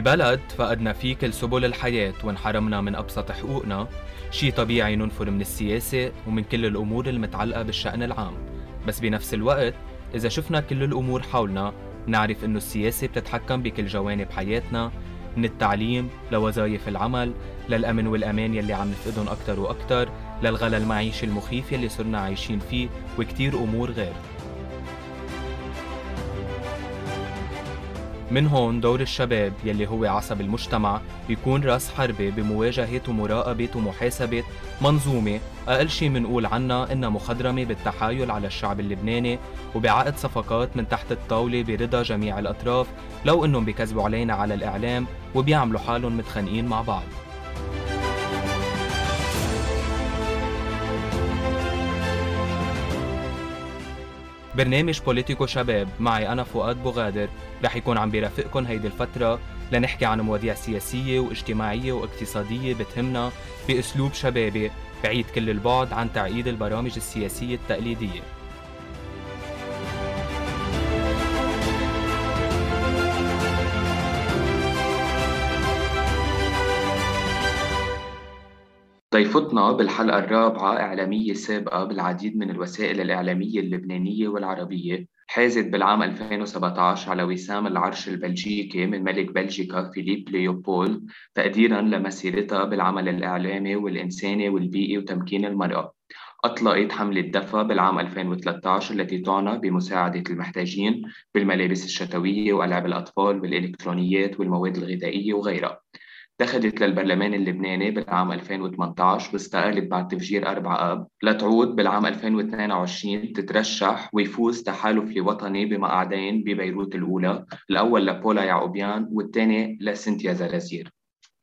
ببلد فقدنا فيه كل سبل الحياة وانحرمنا من أبسط حقوقنا. شي طبيعي ننفر من السياسة ومن كل الأمور المتعلقة بالشأن العام. بس بنفس الوقت إذا شفنا كل الأمور حولنا نعرف إنه السياسة بتتحكم بكل جوانب حياتنا من التعليم لوظائف العمل للأمن والأمان يلي عم نفقدهم أكتر وأكتر للغلا المعيشي المخيف يلي صرنا عايشين فيه وكتير أمور غير. من هون دور الشباب يلي هو عصب المجتمع بيكون رأس حربة بمواجهة ومراقبة ومحاسبة منظومة. أقل شي منقول عنها إنها مخضرمة بالتحايل على الشعب اللبناني وبعقد صفقات من تحت الطاولة برضا جميع الأطراف لو إنهم بيكذبوا علينا على الإعلام وبيعملوا حالهم متخانقين مع بعض. برنامج بوليتيكو شباب. معي أنا فؤاد بوغادر. رح يكون عم بيرافقكم هيدي الفترة لنحكي عن مواضيع سياسية واجتماعية واقتصادية بتهمنا بأسلوب شبابي. بعيد كل البعد عن تعقيد البرامج السياسية التقليدية. ضيفتنا بالحلقة الرابعة إعلامية سابقة بالعديد من الوسائل الإعلامية اللبنانية والعربية حازت بالعام 2017 على وسام العرش البلجيكي من ملك بلجيكا فيليب ليوبولد تقديرا لمسيرتها بالعمل الإعلامي والإنساني والبيئي وتمكين المرأة. أطلقت حملة دفا بالعام 2013 التي تعنى بمساعدة المحتاجين بالملابس الشتوية وألعاب الأطفال والإلكترونيات والمواد الغذائية وغيرها. دخلت للبرلمان اللبناني بالعام 2018 واستقالت بعد تفجير 4 آب. لتعود بالعام 2022 تترشح ويفوز تحالف وطني بمقعدين ببيروت الأولى الأول لبولا يعقوبيان والثاني لسنتيا زرازير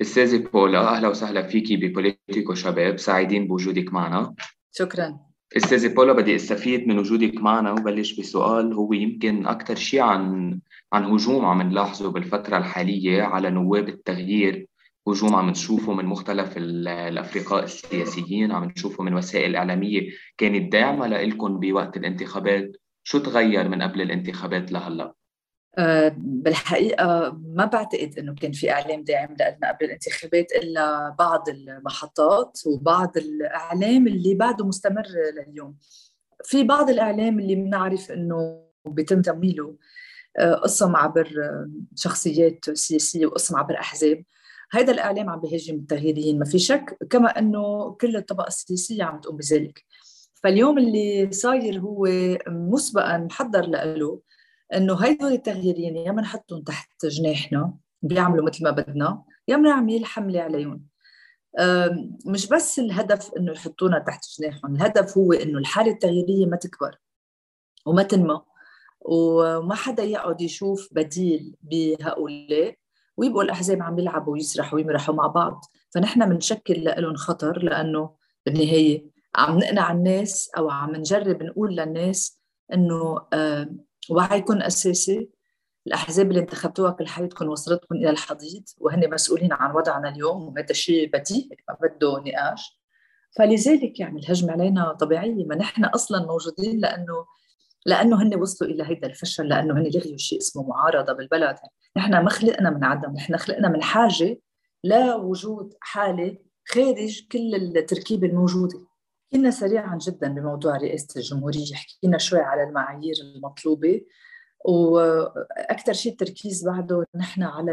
استاذة بولا أهلا وسهلا فيكي ببوليتيكو شباب سعيدين بوجودك معنا. شكرا. استاذة بولا بدي أستفيد من وجودك معنا وبلش بسؤال هو يمكن أكثر شيء عن عن هجوم عم نلاحظه بالفترة الحالية على نواب التغيير. هجوم عم نشوفه من مختلف الافرقاء السياسيين عم نشوفه من وسائل إعلامية كانت داعمة لكم بوقت الانتخابات. شو تغير من قبل الانتخابات لهلأ؟ أه بالحقيقة ما بعتقد أنه كان في إعلام داعم لنا قبل الانتخابات إلا بعض المحطات وبعض الإعلام اللي بعده مستمر لليوم. في بعض الإعلام اللي بنعرف أنه بيتم تمويله أه، قسم عبر شخصيات سياسية وقسم عبر أحزاب. هذا الإعلام عم بيهاجم التغييريين ما في شك كما إنه كل الطبقة السياسية عم تقوم بذلك. فاليوم اللي صاير هو مسبقا محضر له إنه هيدول التغييريين يا بنحطهم تحت جناحنا بيعملوا مثل ما بدنا يا بنعمل حملة عليهم. مش بس الهدف إنه يحطونا تحت جناحهم الهدف هو إنه الحالة التغييرية ما تكبر وما تنمى وما حدا يقعد يشوف بديل بهؤلاء. ويبقوا الأحزاب عم يلعبوا ويسرحوا ويمرحوا مع بعض. فنحن بنشكل لهم خطر لأنه بالنهاية عم نقنع الناس أو عم نجرب نقول للناس إنه آه وعيكم أساسي. الأحزاب اللي انتخبتوها كل حياتكم وصلتكم إلى الحضيض وهن مسؤولين عن وضعنا اليوم وهذا شيء بديهي ما بده نقاش. فلذلك يعني الهجمة علينا طبيعية. ما نحن أصلا موجودين لأنه لأنه هن وصلوا إلى هيدا الفشل لأنه هن لغيوا شيء اسمه معارضة بالبلد. نحن ما خلقنا من عدم نحن خلقنا من حاجة لوجود حالة خارج كل التركيبه الموجودة. حكينا سريعا جدا بموضوع رئاسة الجمهورية حكينا شوي على المعايير المطلوبة وأكثر شيء التركيز بعده نحن على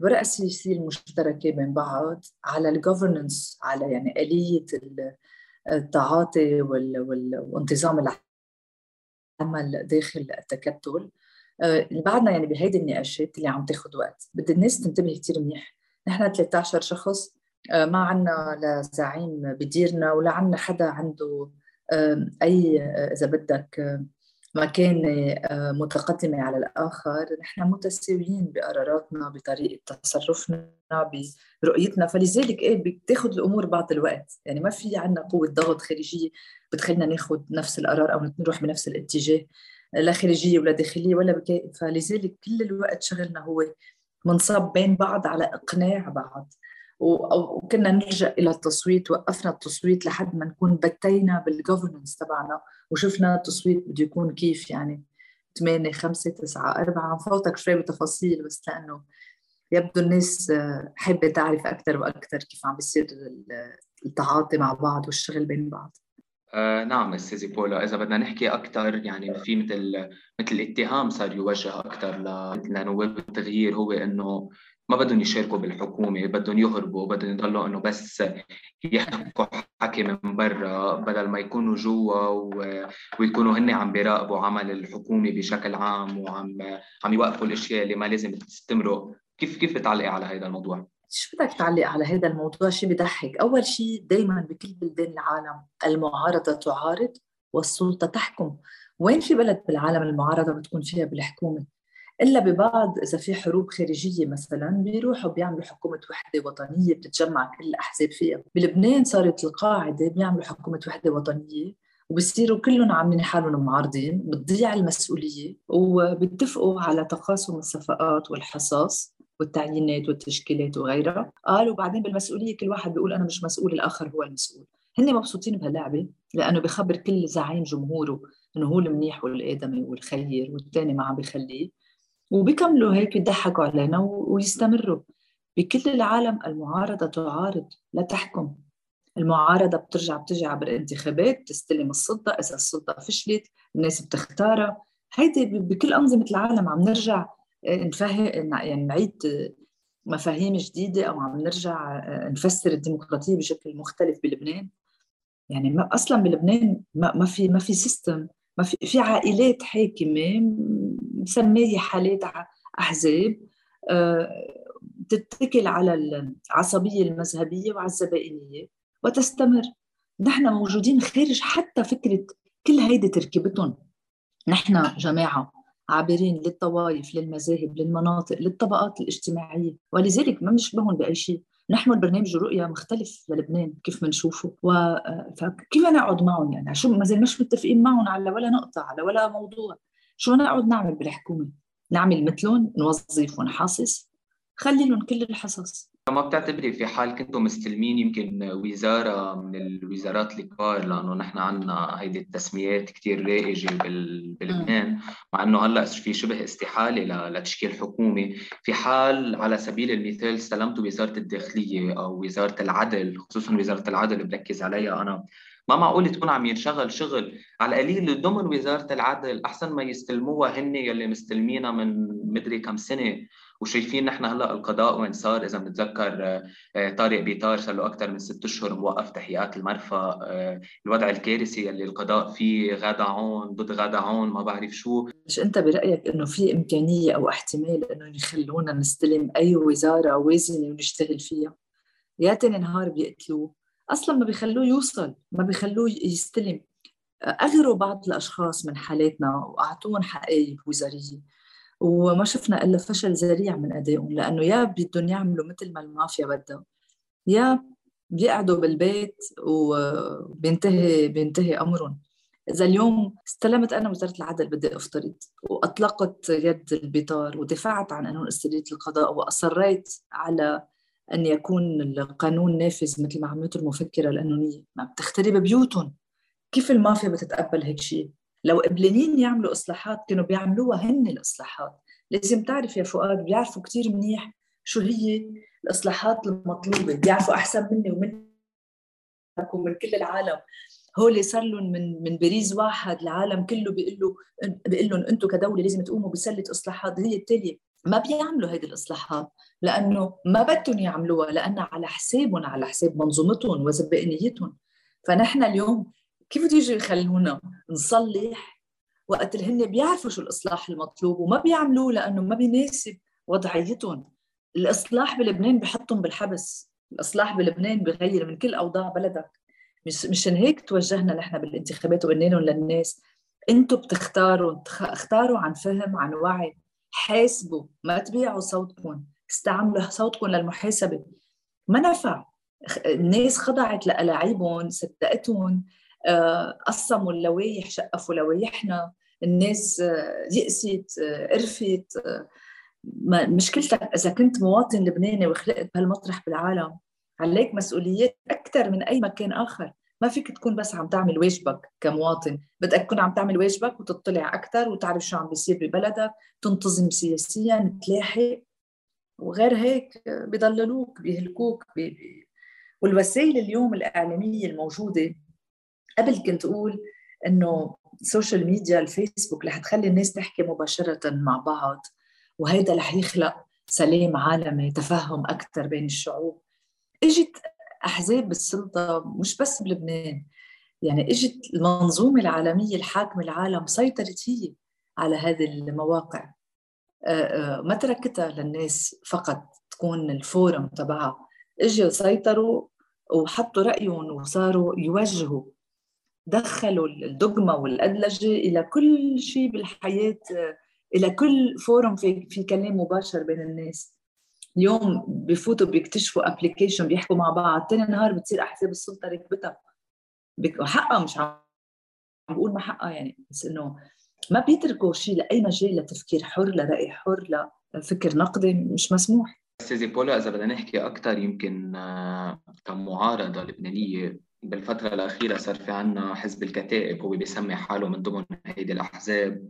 الورقه السياسية المشتركة بين بعض على الجوفرنس على يعني آلية التعاطي وانتظام العمل داخل التكتل. آه، بعدنا يعني بهيدي النقاشات اللي عم تاخذ وقت. بدي الناس تنتبه كثير منيح. نحن 13 شخص آه، ما عنا لزعيم بديرنا ولا عنا حدا عنده أي آه، إذا بدك مكانة متقدمة على الآخر. نحن متساويين بقراراتنا بطريقة تصرفنا برؤيتنا. فلذلك إيه بتاخذ الأمور بعض الوقت. يعني ما في عنا قوة ضغط خارجية بتخلينا ناخذ نفس القرار أو نروح بنفس الاتجاه لا خارجية ولا داخلية ولا بكاء. فلذلك كل الوقت شغلنا هو منصب بين بعض على إقناع بعض. وكنا نلجأ إلى التصويت وقفنا التصويت لحد ما نكون بتينا بالجوفرنس تبعنا وشفنا التصويت بده يكون كيف يعني 8 5 9 4 نفوتك شوي بتفاصيل بس لأنه يبدو الناس حابة تعرف أكثر وأكثر كيف عم بيصير التعاطي مع بعض والشغل بين بعض. آه نعم استاذي بولا إذا بدنا نحكي أكثر يعني في مثل مثل اتهام صار يوجه أكثر لنواب التغيير هو إنه ما بدهم يشاركوا بالحكومة بدهم يهربوا بدهم يضلوا إنه بس يحكوا حكي من برا بدل ما يكونوا جوا ويكونوا هن عم بيراقبوا عمل الحكومة بشكل عام وعم عم يوقفوا الأشياء اللي ما لازم تستمروا. كيف كيف بتعلقي على هذا الموضوع؟ شو بدك تعلق على هذا الموضوع؟ شيء بضحك أول شيء دائما بكل بلدان العالم المعارضة تعارض والسلطة تحكم. وين في بلد بالعالم المعارضة بتكون فيها بالحكومة؟ إلا ببعض إذا في حروب خارجية مثلا بيروحوا بيعملوا حكومة وحدة وطنية بتتجمع كل الاحزاب فيها. بلبنان صارت القاعدة بيعملوا حكومة وحدة وطنية وبصيروا كلهم عاملين حالهم معارضين بتضيع المسؤولية وبيتفقوا على تقاسم الصفقات والحصص والتعيينات والتشكيلات وغيرها. قالوا بعدين بالمسؤولية كل واحد بيقول أنا مش مسؤول الآخر هو المسؤول. هن مبسوطين بهاللعبة لأنه بخبر كل زعيم جمهوره إنه هو المنيح والآدمي والخير والثاني ما عم بيخليه. وبيكملوا هيك يضحكوا علينا ويستمروا. بكل العالم المعارضة تعارض لا تحكم. المعارضة بترجع بتجي عبر الانتخابات بتستلم السلطة إذا السلطة فشلت الناس بتختارها. هيدي بكل أنظمة العالم عم نرجع نفهم يعني نعيد مفاهيم جديدة أو عم نرجع نفسر الديمقراطية بشكل مختلف بلبنان. يعني ما أصلا بلبنان ما, ما في ما في سيستم ما في في عائلات حاكمه مسمية حالات أحزاب تتكل على العصبية المذهبية وعلى الزبائنية وتستمر. نحن موجودين خارج حتى فكرة كل هيدي تركيبتهم. نحن جماعة عابرين للطوائف للمذاهب للمناطق للطبقات الاجتماعية ولذلك ما بنشبههم بأي شيء. نحن البرنامج رؤية مختلف للبنان كيف بنشوفه و... فكيف نقعد معهم يعني؟ شو ما زي مش متفقين معهم على ولا نقطة على ولا موضوع. شو نقعد نعمل بالحكومة؟ نعمل مثلهم نوظف ونحاصص خلي لهم كل الحصص. ما بتعتبري في حال كنتوا مستلمين يمكن وزارة من الوزارات الكبار لأنه نحن عندنا هيدي التسميات كتير رائجة بلبنان مع أنه هلأ في شبه استحالة لتشكيل حكومة. في حال على سبيل المثال استلمتوا وزارة الداخلية أو وزارة العدل خصوصا وزارة العدل بركز عليها أنا. ما معقول تكون عم ينشغل شغل على القليل ضمن وزارة العدل أحسن ما يستلموها هن يلي مستلمينها من مدري كم سنة. وشايفين نحن هلا القضاء وين صار. إذا بنتذكر آه، طارق بيطار صار له أكثر من ست أشهر موقف تحقيقات المرفأ. آه، الوضع الكارثي اللي القضاء فيه غدا عون ضد غدا عون ما بعرف شو. مش أنت برأيك إنه في إمكانية أو احتمال إنه يخلونا نستلم أي وزارة وازنه ونشتغل فيها؟ يا تاني نهار بيقتلوه. أصلا ما بيخلوه يوصل ما بيخلوه يستلم. أغروا بعض الأشخاص من حالاتنا وأعطوهم حقائق وزارية. وما شفنا إلا فشل ذريع من أدائهم لأنه يا بدهم يعملوا مثل ما المافيا بدها يا بيقعدوا بالبيت وبينتهي بينتهي أمرهم. إذا اليوم استلمت أنا وزارة العدل بدي أفترض وأطلقت يد البطار ودفعت عن قانون استرداد القضاء وأصريت على أن يكون القانون نافذ مثل ما عملته المفكره القانونيه ما بتخترب بيوتهم كيف المافيا بتتقبل هيك شيء؟ لو قبلانين يعملوا إصلاحات كانوا بيعملوها هن الإصلاحات. لازم تعرف يا فؤاد بيعرفوا كثير منيح شو هي الإصلاحات المطلوبة بيعرفوا أحسن مني ومن ومن كل العالم. هول صار لهم من من باريس واحد العالم كله بيقول له بيقول لهم أنتم كدولة لازم تقوموا بسلة إصلاحات هي التالية. ما بيعملوا هيدي الإصلاحات لأنه ما بدهم يعملوها لانها على حسابهم على حساب منظومتهم وزبائنيتهم فنحن اليوم كيف بده يجوا يخلونا نصلح وقت اللي هن بيعرفوا شو الإصلاح المطلوب وما بيعملوه لأنه ما بيناسب وضعيتهم؟ الإصلاح بلبنان بحطهم بالحبس. الإصلاح بلبنان بغير من كل أوضاع بلدك. مش مشان هيك توجهنا نحن بالانتخابات وقلنا لهم للناس أنتم بتختاروا اختاروا عن فهم عن وعي. حاسبوا ما تبيعوا صوتكم. استعملوا صوتكم للمحاسبة. ما نفع. الناس خضعت لألاعيبهم صدقتهم قسموا اللوايح شقفوا لوايحنا الناس آه، يأست آه، قرفت مشكلتك إذا كنت مواطن لبناني وخلقت بهالمطرح بالعالم عليك مسؤوليات أكثر من أي مكان آخر. ما فيك تكون بس عم تعمل واجبك كمواطن. بدك تكون عم تعمل واجبك وتطلع أكثر وتعرف شو عم بيصير ببلدك تنتظم سياسيا تلاحق. وغير هيك بيضللوك بيهلكوك بي... والوسائل اليوم الإعلامية الموجودة قبل كنت أقول إنه السوشيال ميديا الفيسبوك رح تخلي الناس تحكي مباشرة مع بعض وهيدا رح يخلق سلام عالمي تفهم أكثر بين الشعوب. إجت أحزاب السلطة مش بس بلبنان يعني إجت المنظومة العالمية الحاكمة العالم سيطرت هي على هذه المواقع. ما تركتها للناس فقط تكون ال forum تبعها. إجوا سيطروا وحطوا رأيهم وصاروا يوجهوا دخلوا ال dogma والأدلجة إلى كل شيء بالحياة إلى كل forum في, في كلام مباشر بين الناس. اليوم بفوتوا بيكتشفوا application بيحكوا مع بعض ثاني نهار بتصير أحزاب السلطة ركبتها. حقها مش عم بقول ما حقها يعني بس إنه ما بيتركوا شيء لأي مجال لتفكير حر لرأي حر لفكر نقدي مش مسموح. استاذي بولا إذا بدنا نحكي أكثر يمكن آه، كمعارضة لبنانية بالفترة الأخيرة صار في عنا حزب الكتائب هو بيسمي حاله من ضمن هيدي الأحزاب.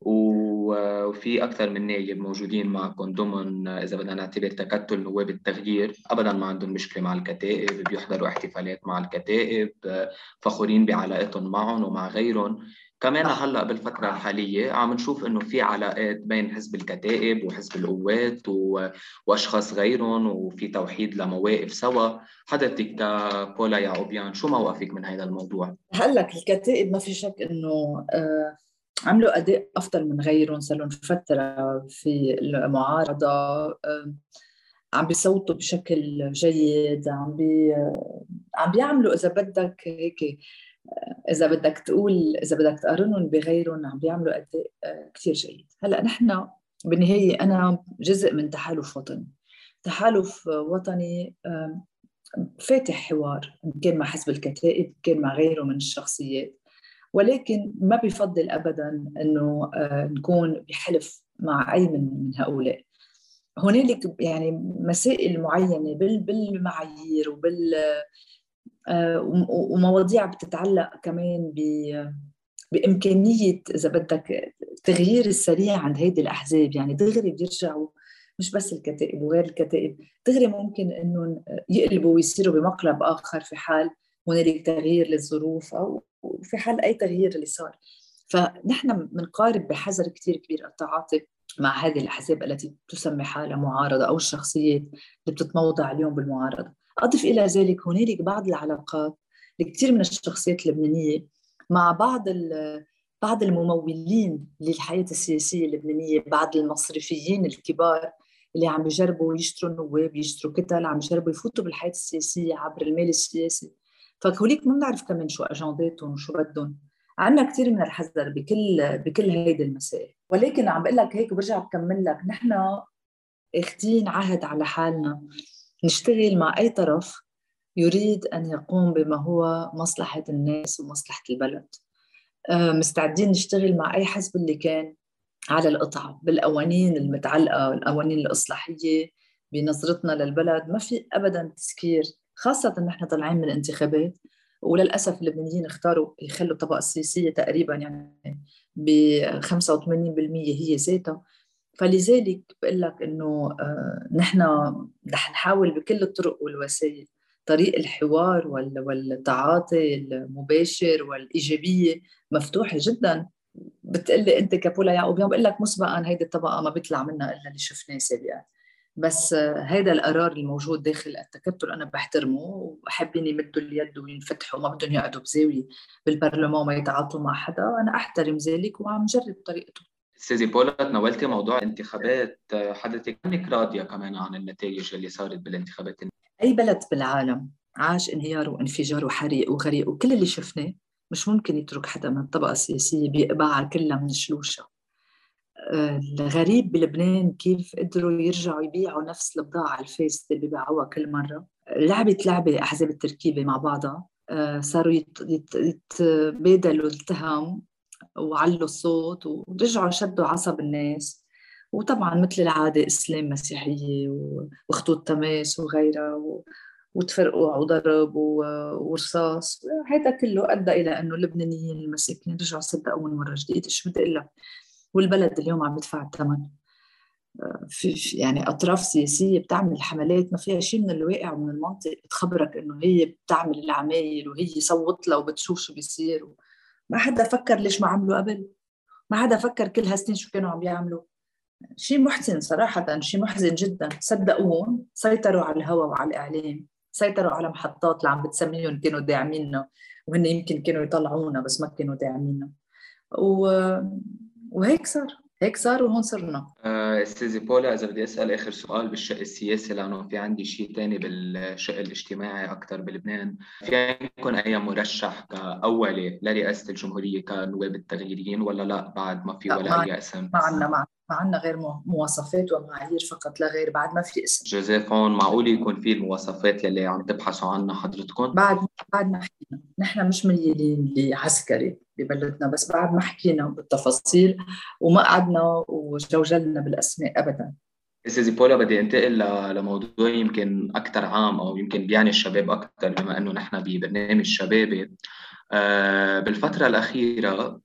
وفي أكثر من نايب موجودين معكم ضمن إذا بدنا نعتبر تكتل نواب التغيير أبدا ما عندهم مشكلة مع الكتائب بيحضروا احتفالات مع الكتائب فخورين بعلاقتهم معهم ومع غيرهم. كمان هلأ بالفترة الحالية عم نشوف إنه في علاقات بين حزب الكتائب وحزب القوات و... وأشخاص غيرهم وفي توحيد لمواقف سوا حضرتك كبولا يعقوبيان شو موقفك من هذا الموضوع؟ هلأ الكتائب ما في شك إنه آه عملوا أداء أفضل من غيرهم صار لهم فترة في المعارضة آه عم بيصوتوا بشكل جيد عم بي عم بيعملوا إذا بدك هيك إذا بدك تقول إذا بدك تقارنهم بغيرهم عم بيعملوا اداء آه، كثير جيد. هلأ نحن بالنهاية أنا جزء من تحالف وطني. تحالف وطني فاتح حوار ان كان مع حزب الكتائب كان مع غيره من الشخصيات. ولكن ما بفضل ابدا إنه آه، نكون بحلف مع أي من من هؤلاء. هنالك يعني مسائل معينة بالمعايير وبال ومواضيع بتتعلق كمان ب بإمكانية إذا بدك التغيير السريع عند هيدي الأحزاب. يعني دغري بيرجعوا مش بس الكتائب وغير الكتائب دغري ممكن انه يقلبوا ويصيروا بمقلب آخر في حال هنالك تغيير للظروف أو في حال أي تغيير اللي صار. فنحن بنقارب بحذر كثير كبير التعاطي مع هذه الأحزاب التي تسمي حالها معارضة أو الشخصيات اللي بتتموضع اليوم بالمعارضة. أضف إلى ذلك هنالك بعض العلاقات لكثير من الشخصيات اللبنانية مع بعض بعض الممولين للحياة السياسية اللبنانية بعض المصرفيين الكبار اللي عم بيجربوا يشتروا نواب يشتروا كتل عم بيجربوا يفوتوا بالحياة السياسية عبر المال السياسي. فهوليك ما بنعرف كمان شو أجنداتهم وشو بدهم. عندنا كثير من الحذر بكل بكل هيدي المسائل. ولكن عم بقول لك هيك وبرجع بكمل لك نحن آخذين عهد على حالنا. نشتغل مع أي طرف يريد أن يقوم بما هو مصلحة الناس ومصلحة البلد. آه، مستعدين نشتغل مع أي حزب اللي كان على القطعة بالقوانين المتعلقة القوانين الإصلاحية بنظرتنا للبلد. ما في أبدا تسكير خاصة نحن طالعين من الانتخابات وللأسف اللبنانيين اختاروا يخلوا الطبقة السياسية تقريبا يعني ب 85% هي ذاتها. فلذلك بقول لك إنه آه، نحن رح نحاول بكل الطرق والوسائل طريق الحوار والتعاطي المباشر والإيجابية مفتوحة جدا. بتقلي أنت كبولا يعقوب يوم بقول لك مسبقا هيدي الطبقة ما بيطلع منها إلا اللي شفناه سابقا. بس آه، هذا القرار الموجود داخل التكتل أنا بحترمه وحابين يمدوا اليد وينفتحوا ما بدهم يقعدوا بزاوية بالبرلمان وما يتعاطوا مع حدا. أنا أحترم ذلك وعم جرب طريقته. استاذي بولا تناولتي موضوع الانتخابات حضرتك انك راضيه كمان عن النتائج اللي صارت بالانتخابات؟ أي بلد بالعالم عاش انهيار وانفجار وحريق وغريق وكل اللي شفناه مش ممكن يترك حدا من الطبقة السياسية بيقبعها كلها من شلوشها الغريب بلبنان كيف قدروا يرجعوا يبيعوا نفس البضاعة الفاسدة اللي بيبيعوها كل مرة. لعبت لعبة أحزاب التركيبة مع بعضها. آه، صاروا يتبادلوا التهم. وعلوا الصوت ورجعوا شدوا عصب الناس. وطبعا مثل العادة إسلام مسيحية وخطوط تماس وغيرها وتفرقوا وضرب ورصاص. هذا كله أدى إلى أنه اللبنانيين المساكين رجعوا صدقوا من مرة جديدة شو بدي أقول لك؟ والبلد اليوم عم يدفع الثمن. في يعني أطراف سياسية بتعمل حملات ما فيها شيء من الواقع ومن المنطق. بتخبرك إنه هي بتعمل العمايل وهي صوت لها وبتشوف شو بيصير ما حدا فكر ليش ما عملوا قبل؟ ما حدا فكر كل هالسنين شو كانوا عم بيعملوا شيء محزن صراحة شيء محزن جدا. صدقون سيطروا على الهواء وعلى الإعلام. سيطروا على محطات اللي عم بتسميهم كانوا داعميننا وهن يمكن كانوا يطلعونا بس ما كانوا داعميننا. و... وهيك صار. هيك صار وهون صرنا. آه، استاذي بولا إذا بدي أسأل آخر سؤال بالشق السياسي لأنه في عندي شيء ثاني بالشق الاجتماعي أكثر بلبنان. في عندكم أي مرشح كأولي لرئاسة الجمهورية كنواب التغييريين ولا لا؟ بعد ما في ولا أي أسم؟ ما عندنا ما ما عندنا غير مواصفات ومعايير فقط لا غير بعد ما في اسم. جوزيف هون معقول يكون في المواصفات يلي عم تبحثوا عنها حضرتكم؟ بعد بعد ما حكينا. نحن مش ميالين لعسكري ببلدنا بس بعد ما حكينا بالتفاصيل وما قعدنا وجوجلنا بالأسماء ابدا. استاذي بولا بدي أنتقل لموضوع يمكن أكثر عام أو يمكن بيعني الشباب أكثر بما إنه نحن ببرنامج شبابي. آه، بالفترة الأخيرة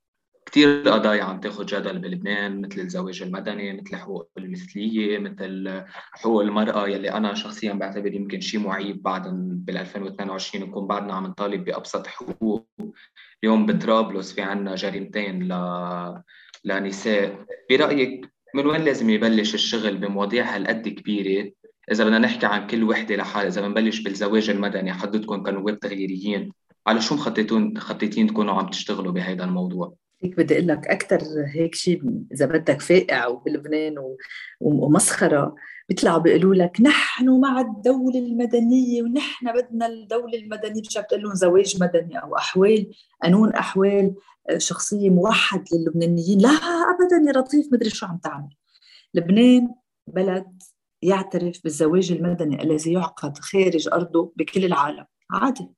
كثير قضايا عم تاخذ جدل بلبنان مثل الزواج المدني مثل حقوق المثلية مثل حقوق المرأة يلي أنا شخصيا بعتبر يمكن شيء معيب بعد بال 2022 نكون بعدنا عم نطالب بأبسط حقوق. اليوم بطرابلس في عنا جريمتين ل... لنساء. برأيك من وين لازم يبلش الشغل بمواضيع هالقد كبيرة؟ إذا بدنا نحكي عن كل وحدة لحالها إذا بنبلش بالزواج المدني حضرتكم كنواب تغييريين. على شو مخططون خطيتين تكونوا عم تشتغلوا بهذا الموضوع؟ هيك بدي أقول لك أكثر هيك شيء إذا بدك فائع وبلبنان ومسخرة بيطلعوا بيقولوا لك نحن مع الدولة المدنية ونحن بدنا الدولة المدنية مش بتقول لهم زواج مدني أو أحوال قانون أحوال آه، شخصية موحد للبنانيين لا أبدا يا لطيف مدري شو عم تعمل. لبنان بلد يعترف بالزواج المدني الذي يعقد خارج أرضه بكل العالم عادي.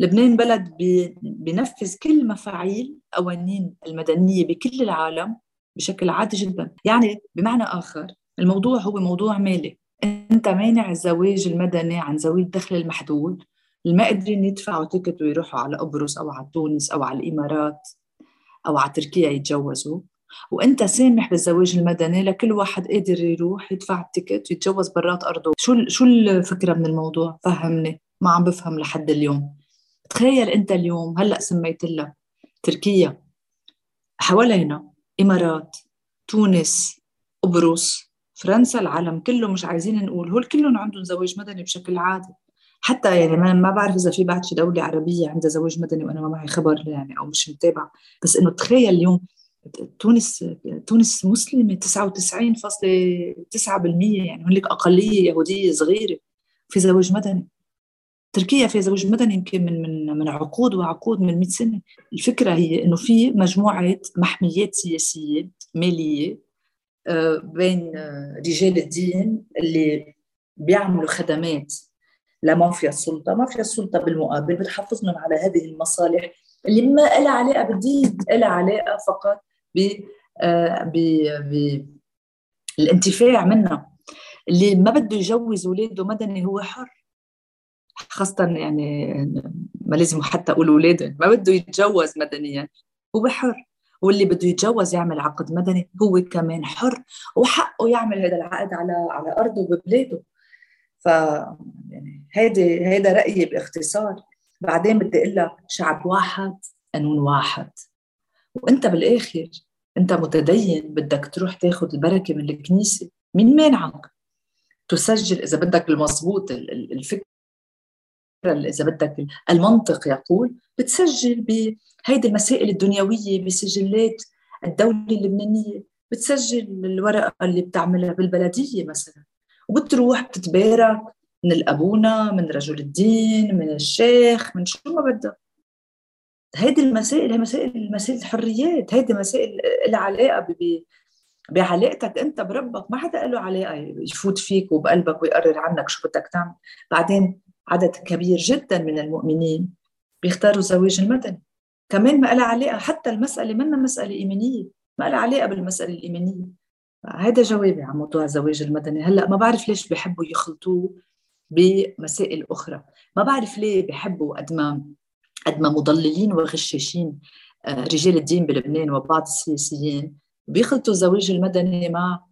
لبنان بلد بينفذ كل مفاعيل قوانين المدنية بكل العالم بشكل عادي جدا. يعني بمعنى آخر الموضوع هو موضوع مالي. أنت مانع الزواج المدني عن ذوي الدخل المحدود اللي ما قادرين يدفعوا ticket ويروحوا على قبرص أو على تونس أو على الإمارات أو على تركيا يتجوزوا. وأنت سامح بالزواج المدني لكل واحد قادر يروح يدفع ال ticket ويتجوز برات أرضه. شو شو الفكرة من الموضوع؟ فهمني. ما عم بفهم لحد اليوم. تخيل انت اليوم هلأ سميت لك تركيا. حوالينا إمارات تونس قبرص فرنسا العالم كله مش عايزين نقول. هول كلهم عندهم زواج مدني بشكل عادي. حتى يعني ما ما بعرف إذا في بعد شي دولة عربية عندها زواج مدني وأنا ما معي خبر يعني أو مش متابعة. بس إنه تخيل اليوم تونس تونس مسلمة 99.9% يعني هناك أقلية يهودية صغيرة في زواج مدني. تركيا فيها زواج مدني يمكن من من من عقود وعقود من 100 سنة. الفكرة هي إنه في مجموعة محميات سياسية مالية آه، بين آه، رجال الدين اللي بيعملوا خدمات لمافيا السلطة، مافيا السلطة بالمقابل بتحفظ لهم على هذه المصالح اللي ما لها علاقة بالدين، لها علاقة فقط ب آه، بالانتفاع منها. اللي ما بده يجوز اولاده مدني هو حر. خاصة يعني ما لازم حتى أقول أولاده ما بده يتجوز مدنيا هو حر واللي بده يتجوز يعمل عقد مدني هو كمان حر وحقه يعمل هذا العقد على على أرضه وببلاده ف يعني هيدي هيدا رأيي باختصار. بعدين بدي أقول لك شعب واحد قانون واحد. وأنت بالآخر أنت متدين بدك تروح تاخذ البركة من الكنيسة. مين مانعك؟ تسجل إذا بدك المضبوط الفكر إذا بدك المنطق يقول بتسجل بهيدي المسائل الدنيوية بسجلات الدولة اللبنانية بتسجل الورقة اللي بتعملها بالبلدية مثلا وبتروح بتتبارك من الأبونا من رجل الدين من الشيخ من شو ما بدك هيدي المسائل هي مسائل مسائل الحريات هيدي مسائل لها علاقة بعلاقتك أنت بربك. ما حدا له علاقه يفوت فيك وبقلبك ويقرر عنك شو بدك تعمل. بعدين عدد كبير جدا من المؤمنين بيختاروا الزواج المدني. كمان ما لها علاقة حتى المسألة منا مسألة إيمانية ما لها علاقة بالمسألة الإيمانية. هذا جوابي عن موضوع الزواج المدني. هلأ ما بعرف ليش بيحبوا يخلطوه بمسائل أخرى. ما بعرف ليه بيحبوا قد ما قد ما مضللين وغشاشين آه، رجال الدين بلبنان وبعض السياسيين بيخلطوا الزواج المدني مع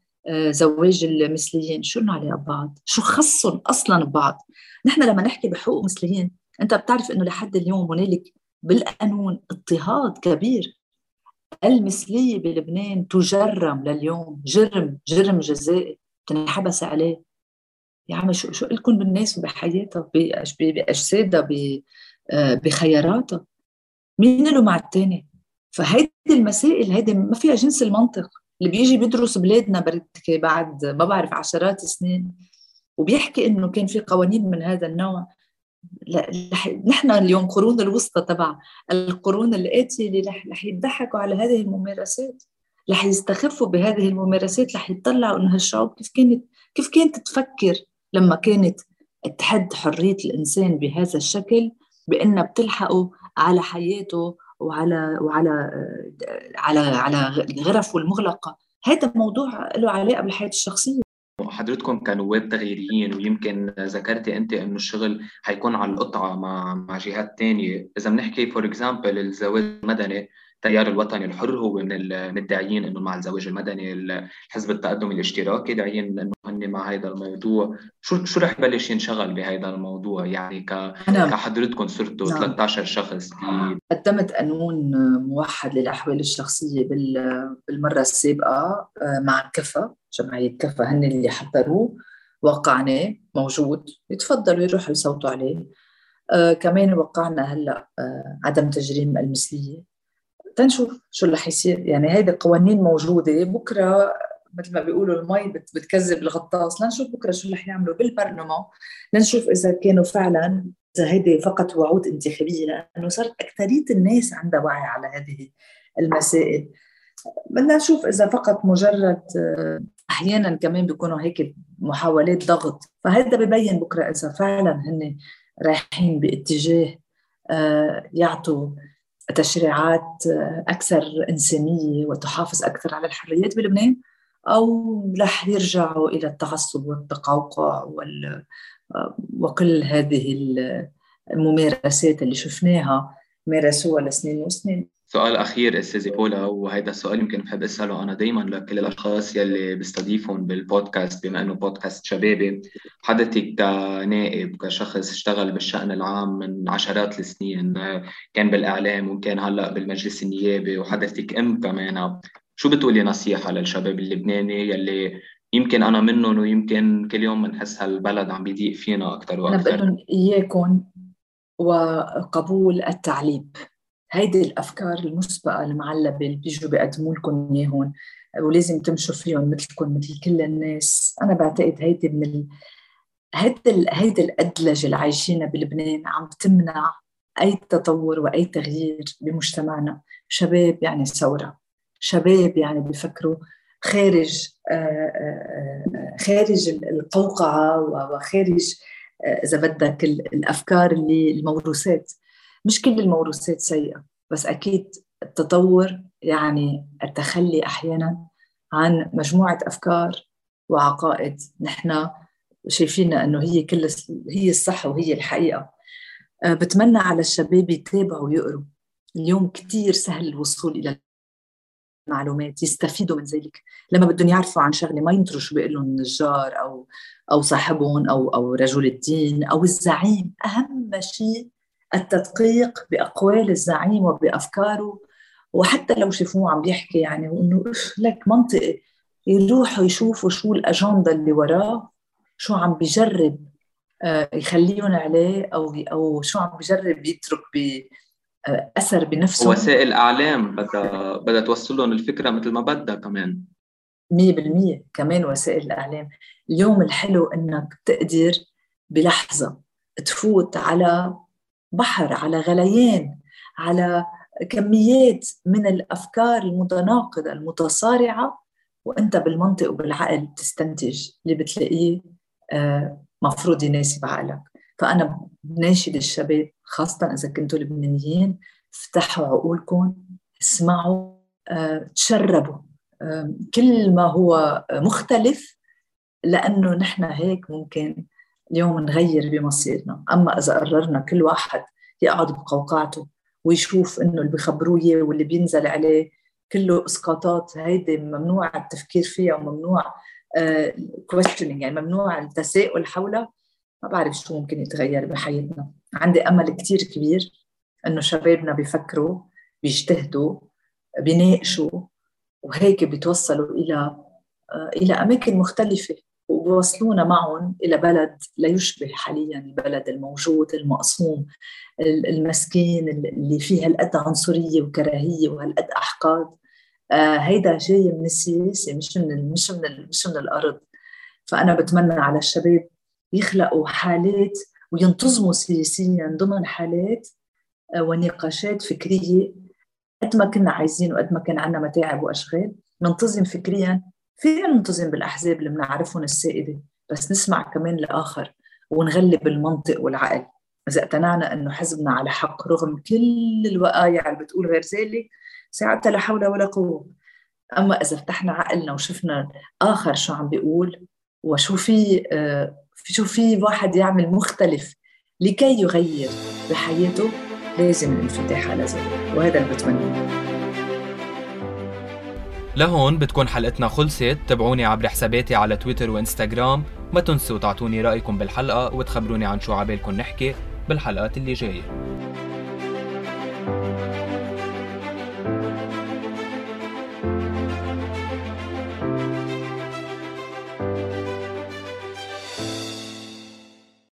زواج المثليين. شو لنا علاقه ببعض شو خصهم أصلا ببعض؟ نحن لما نحكي بحقوق مثليين أنت بتعرف إنه لحد اليوم هنالك بالقانون اضطهاد كبير. المثلية بلبنان تجرم لليوم جرم جرم جزائي تنحبس عليه. يا عمي شو شو لكم بالناس وبحياتها بأجسادها بخياراتها؟ مين له مع الثاني فهيدي المسائل هيدي ما فيها جنس المنطق. اللي بيجي بيدرس بلادنا بركي بعد ما بعرف عشرات السنين وبيحكي إنه كان في قوانين من هذا النوع. نحن اليوم قرون الوسطى تبع القرون الآتية اللي رح, رح يضحكوا على هذه الممارسات. رح يستخفوا بهذه الممارسات رح يطلعوا إنه هالشعوب كيف كانت كيف كانت تفكر لما كانت تحد حرية الإنسان بهذا الشكل بأنها بتلحقه على حياته وعلى وعلى على على غرفه المغلقة. هذا موضوع له علاقة بالحياة الشخصية. حضرتكم كنواب تغييريين ويمكن ذكرتي أنت إنه الشغل حيكون على القطعة مع مع جهات ثانية، إذا بنحكي for example الزواج المدني التيار الوطني الحر هو من المدعيين إنه مع الزواج المدني حزب التقدم الاشتراكي داعيين إنه هن مع هذا الموضوع شو شو رح يبلش ينشغل بهذا الموضوع يعني ك. كحضرتكم صرتوا نعم. 13 شخص قدمت قانون موحد للأحوال الشخصية بالمرة السابقة آه، مع كفا جمعية كفا هن اللي حضروه وقعناه موجود يتفضلوا يروحوا يصوتوا عليه آه كمان وقعنا هلأ آه عدم تجريم المثلية تنشوف شو رح يصير. يعني هيدي القوانين موجودة. بكرة مثل ما بيقولوا المي بتكذب الغطاس. لنشوف بكرة شو رح يعملوا بالبرلمان. لنشوف إذا كانوا فعلا إذا هيدي فقط وعود انتخابية لأنه صارت أكثرية الناس عندها وعي على هذه المسائل. بدنا نشوف إذا فقط مجرد أحيانا كمان بيكونوا هيك محاولات ضغط. فهذا ببين بكرة إذا فعلا هن رايحين باتجاه آه، يعطوا تشريعات أكثر إنسانية وتحافظ أكثر على الحريات بلبنان أو رح يرجعوا إلى التعصب والتقوقع وال وكل هذه الممارسات اللي شفناها مارسوها لسنين وسنين. سؤال أخير أستاذي بولا وهذا السؤال يمكن بحب أسأله أنا دائما لكل الاشخاص يلي بستضيفهم بالبودكاست بما إنه بودكاست شبابي. حضرتك كنائب كشخص اشتغل بالشأن العام من عشرات السنين كان بالإعلام وكان هلأ بالمجلس النيابي وحضرتك أم كمان. شو بتقولي نصيحة للشباب اللبناني يلي يمكن أنا منهم ويمكن كل يوم بنحس هالبلد عم بيضيق فينا أكثر وأكثر أنا بقول لهم إياكم وقبول التعليم. هيدي الأفكار المسبقة المعلبه اللي بيجوا بيقدموا لكم اياهم ولازم تمشوا فيهم مثلكم مثل كل الناس. أنا بعتقد هيدي من ال... هيدي هيدي الادلجه اللي عايشينها بلبنان عم تمنع أي تطور وأي تغيير بمجتمعنا. شباب يعني ثورة شباب يعني بيفكروا خارج آه، آه، آه، خارج القوقعة وخارج إذا بدك الأفكار اللي الموروثات. مش كل الموروثات سيئة بس أكيد التطور يعني التخلي أحيانا عن مجموعة أفكار وعقائد نحن شايفينها أنه هي كل هي الصح وهي الحقيقة. آه، بتمنى على الشباب يتابعوا ويقروا. اليوم كتير سهل الوصول إلى المعلومات يستفيدوا من ذلك. لما بدهم يعرفوا عن شغلة ما ينطروا شو بيقول لهم النجار أو أو صاحبهم أو أو رجل الدين أو الزعيم. أهم شيء التدقيق بأقوال الزعيم وبأفكاره. وحتى لو شافوه عم بيحكي يعني وانه لك منطقي يروحوا يشوفوا شو الأجندة اللي وراه شو عم بجرب آه، يخليهم عليه أو أو شو عم بجرب يترك أثر بنفسه وسائل إعلام بدها بدها توصل لهم الفكرة مثل ما بدها كمان. 100% كمان وسائل الاعلام اليوم الحلو إنك تقدر بلحظة تفوت على بحر على غليان على كميات من الأفكار المتناقضة المتصارعة وأنت بالمنطق وبالعقل تستنتج اللي بتلاقيه آه، مفروض يناسب عقلك. فأنا بناشد الشباب خاصة إذا كنتوا لبنانيين افتحوا عقولكم اسمعوا آه، تشربوا آه، كل ما هو مختلف لأنه نحن هيك ممكن اليوم نغير بمصيرنا. أما إذا قررنا كل واحد يقعد بقوقعته ويشوف إنه اللي بيخبروه إياه واللي بينزل عليه كله إسقاطات هيدي ممنوع التفكير فيها وممنوع كويستشنينج يعني ممنوع التساؤل حولها ما بعرف شو ممكن يتغير بحياتنا. عندي أمل كثير كبير إنه شبابنا بيفكروا بيجتهدوا بيناقشوا وهيك بيتوصلوا إلى إلى أماكن مختلفة. وبوصلونا معهم إلى بلد لا يشبه حاليا البلد الموجود المقسوم المسكين اللي فيه هالقد عنصرية وكراهية وهالقد أحقاد. آه هيدا جاي من السياسة مش من مش من مش من الأرض. فأنا بتمنى على الشباب يخلقوا حالات وينتظموا سياسيا ضمن حالات آه ونقاشات فكرية قد ما كنا عايزين وقد ما كان عندنا متاعب وأشغال. ننتظم فكريا فينا ننتظم بالأحزاب اللي بنعرفهم السائدة بس نسمع كمان الآخر ونغلب المنطق والعقل. إذا اقتنعنا إنه حزبنا على حق رغم كل الوقايع اللي بتقول غير ذلك ساعتها لا حول ولا قوة. أما إذا فتحنا عقلنا وشفنا آخر شو عم بيقول وشو في آه شو في واحد يعمل مختلف لكي يغير بحياته لازم الانفتاح على ذلك. وهذا اللي بتمناه لهون بتكون حلقتنا خلصت. تابعوني عبر حساباتي على تويتر وانستغرام. ما تنسوا تعطوني رأيكم بالحلقة وتخبروني عن شو عبالكم نحكي بالحلقات اللي جاية.